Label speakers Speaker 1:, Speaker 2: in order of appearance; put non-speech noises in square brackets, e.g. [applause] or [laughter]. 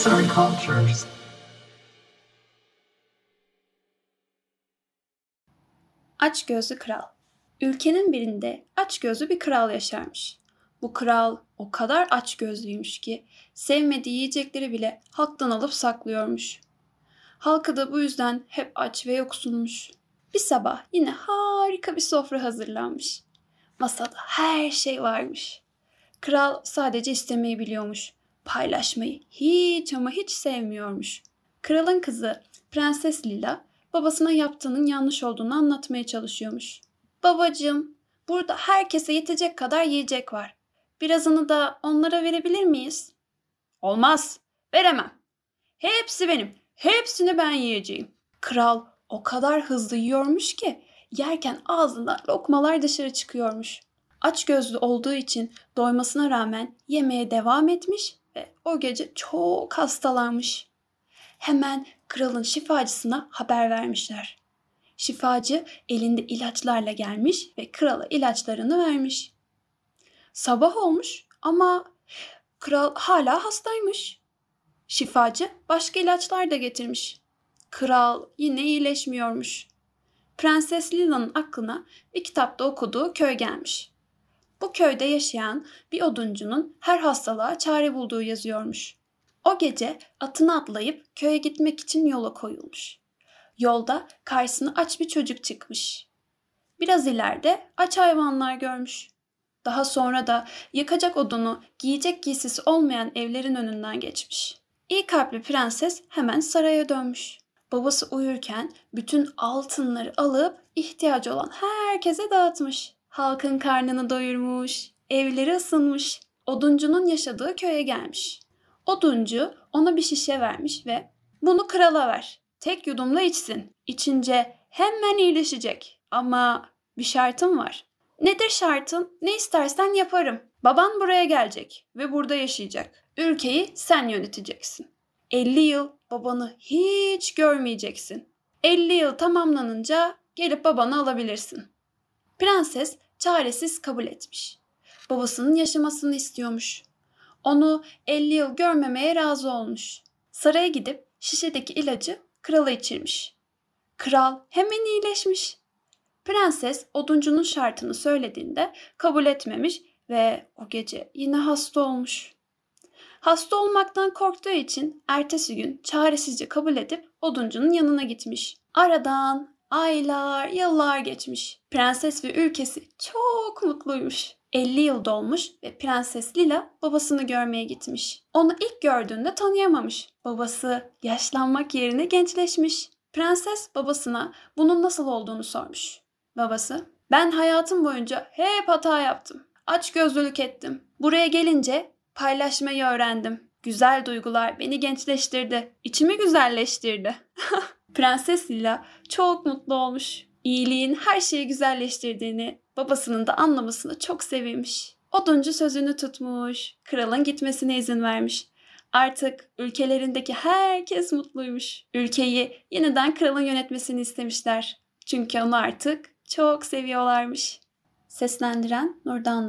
Speaker 1: arts and cultures.
Speaker 2: Aç gözlü kral. Ülkenin birinde aç gözlü bir kral yaşarmış. Bu kral o kadar aç gözlüymüş ki sevmediği yiyecekleri bile halktan alıp saklıyormuş. Halkı da bu yüzden hep aç ve yoksulmuş. Bir sabah yine harika bir sofra hazırlanmış. Masada her şey varmış. Kral sadece istemeyi biliyormuş. Paylaşmayı hiç ama hiç sevmiyormuş. Kralın kızı Prenses Lila babasına yaptığının yanlış olduğunu anlatmaya çalışıyormuş. Babacığım, burada herkese yetecek kadar yiyecek var. Birazını da onlara verebilir miyiz? Olmaz, veremem. Hepsi benim. Hepsini ben yiyeceğim. Kral o kadar hızlı yiyormuş ki yerken ağzından lokmalar dışarı çıkıyormuş. Aç gözlü olduğu için doymasına rağmen yemeye devam etmiş ve o gece çok hastalanmış. Hemen kralın şifacısına haber vermişler. Şifacı elinde ilaçlarla gelmiş ve krala ilaçlarını vermiş. Sabah olmuş ama kral hala hastaymış. Şifacı başka ilaçlar da getirmiş. Kral yine iyileşmiyormuş. Prenses Lila'nın aklına bir kitapta okuduğu köy gelmiş. Bu köyde yaşayan bir oduncunun her hastalığa çare bulduğu yazıyormuş. O gece atını atlayıp köye gitmek için yola koyulmuş. Yolda karşısına aç bir çocuk çıkmış. Biraz ileride aç hayvanlar görmüş. Daha sonra da yakacak odunu, giyecek giysisi olmayan evlerin önünden geçmiş. İyi kalpli prenses hemen saraya dönmüş. Babası uyurken bütün altınları alıp ihtiyacı olan herkese dağıtmış. Halkın karnını doyurmuş, evleri ısınmış. Oduncunun yaşadığı köye gelmiş. Oduncu ona bir şişe vermiş ve bunu krala ver. Tek yudumla içsin. İçince hemen iyileşecek. Ama bir şartım var. Nedir şartın? Ne istersen yaparım. Baban buraya gelecek ve burada yaşayacak. Ülkeyi sen yöneteceksin. 50 yıl babanı hiç görmeyeceksin. 50 yıl tamamlanınca gelip babanı alabilirsin. Prenses çaresiz kabul etmiş. Babasının yaşamasını istiyormuş. Onu 50 yıl görmemeye razı olmuş. Saraya gidip şişedeki ilacı krala içirmiş. Kral hemen iyileşmiş. Prenses oduncunun şartını söylediğinde kabul etmemiş ve o gece yine hasta olmuş. Hasta olmaktan korktuğu için ertesi gün çaresizce kabul edip oduncunun yanına gitmiş. Aradan aylar, yıllar geçmiş. Prenses ve ülkesi çok mutluymuş. 50 yıl dolmuş ve Prenses Lila babasını görmeye gitmiş. Onu ilk gördüğünde tanıyamamış. Babası yaşlanmak yerine gençleşmiş. Prenses babasına bunun nasıl olduğunu sormuş. Babası, ben hayatım boyunca hep hata yaptım. Aç gözlülük ettim. Buraya gelince paylaşmayı öğrendim. Güzel duygular beni gençleştirdi. İçimi güzelleştirdi. [laughs] Prenses Lila çok mutlu olmuş. İyiliğin her şeyi güzelleştirdiğini, babasının da anlamasını çok sevinmiş. Oduncu sözünü tutmuş, kralın gitmesine izin vermiş. Artık ülkelerindeki herkes mutluymuş. Ülkeyi yeniden kralın yönetmesini istemişler. Çünkü onu artık çok seviyorlarmış. Seslendiren Nurdan